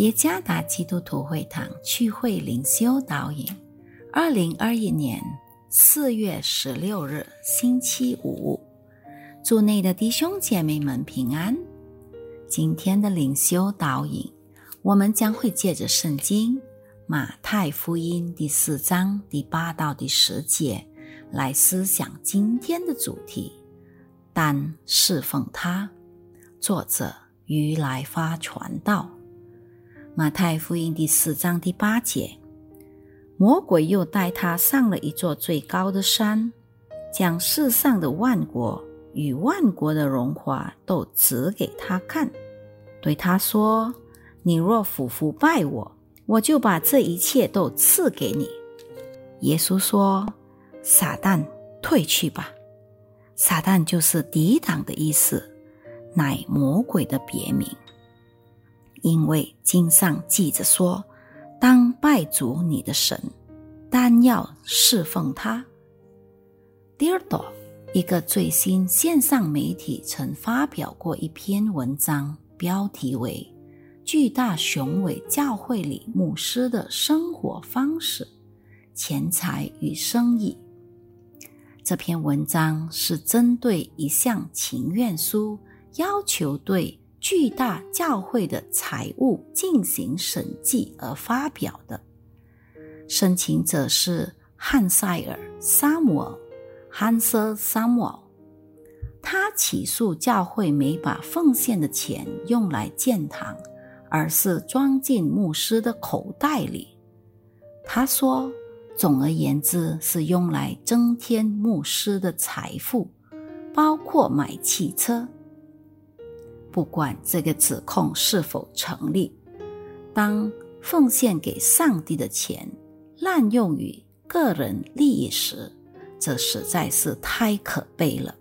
耶加达基督徒会堂聚会灵修导引，二零二一年四月十六日星期五，祝内的弟兄姐妹们平安。今天的灵修导引，我们将会借着圣经马太福音第四章第八到第十节来思想今天的主题：但侍奉他。作者于来发传道。马太福音第四章第八节，魔鬼又带他上了一座最高的山，将世上的万国与万国的荣华都指给他看，对他说：“你若俯伏拜我，我就把这一切都赐给你。”耶稣说：“撒旦，退去吧！撒旦就是抵挡的意思，乃魔鬼的别名。”因为经上记着说：“当拜主你的神，单要侍奉他。”第二朵，一个最新线上媒体曾发表过一篇文章，标题为《巨大雄伟教会里牧师的生活方式、钱财与生意》。这篇文章是针对一项情愿书，要求对。巨大教会的财务进行审计而发表的申请者是汉塞尔·萨姆尔 h a n s e Samuel）。他起诉教会没把奉献的钱用来建堂，而是装进牧师的口袋里。他说：“总而言之，是用来增添牧师的财富，包括买汽车。”不管这个指控是否成立，当奉献给上帝的钱滥用于个人利益时，这实在是太可悲了。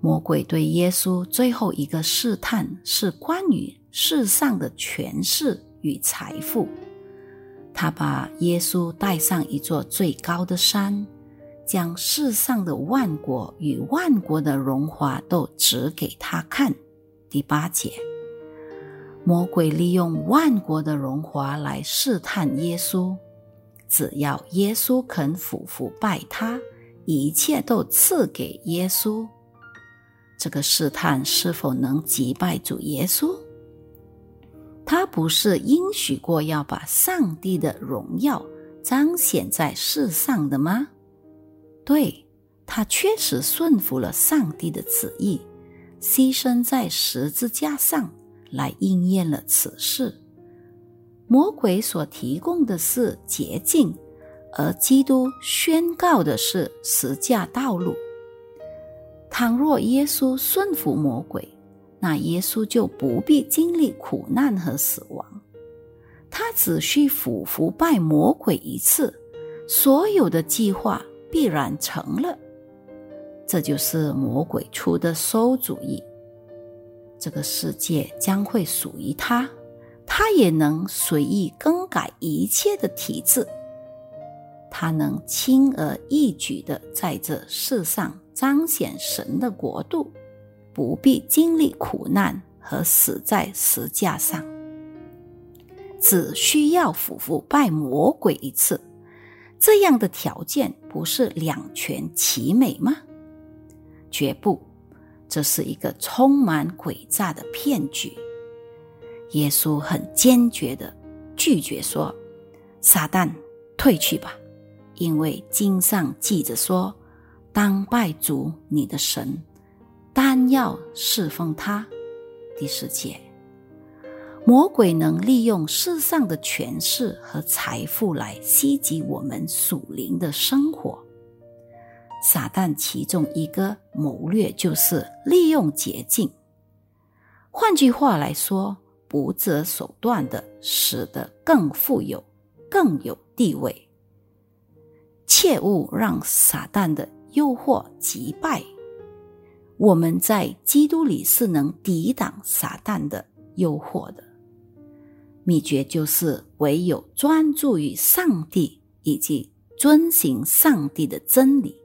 魔鬼对耶稣最后一个试探是关于世上的权势与财富。他把耶稣带上一座最高的山，将世上的万国与万国的荣华都指给他看。第八节，魔鬼利用万国的荣华来试探耶稣，只要耶稣肯俯伏拜他，一切都赐给耶稣。这个试探是否能击败主耶稣？他不是应许过要把上帝的荣耀彰显在世上的吗？对他确实顺服了上帝的旨意。牺牲在十字架上来应验了此事。魔鬼所提供的是捷径，而基督宣告的是十架道路。倘若耶稣顺服魔鬼，那耶稣就不必经历苦难和死亡，他只需俯伏拜魔鬼一次，所有的计划必然成了。这就是魔鬼出的馊主意。这个世界将会属于他，他也能随意更改一切的体制。他能轻而易举的在这世上彰显神的国度，不必经历苦难和死在石架上，只需要俯伏拜魔鬼一次。这样的条件不是两全其美吗？绝不，这是一个充满诡诈的骗局。耶稣很坚决的拒绝说：“撒旦，退去吧，因为经上记着说，当拜主你的神，单要侍奉他。”第四节，魔鬼能利用世上的权势和财富来袭击我们属灵的生活。撒旦其中一个谋略就是利用捷径，换句话来说，不择手段的使得更富有、更有地位。切勿让撒旦的诱惑击败。我们在基督里是能抵挡撒旦的诱惑的。秘诀就是唯有专注于上帝以及遵行上帝的真理。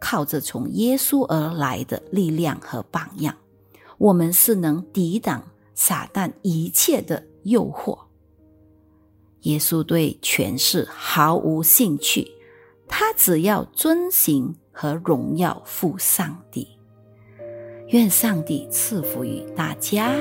靠着从耶稣而来的力量和榜样，我们是能抵挡撒旦一切的诱惑。耶稣对权势毫无兴趣，他只要遵行和荣耀父上帝。愿上帝赐福于大家。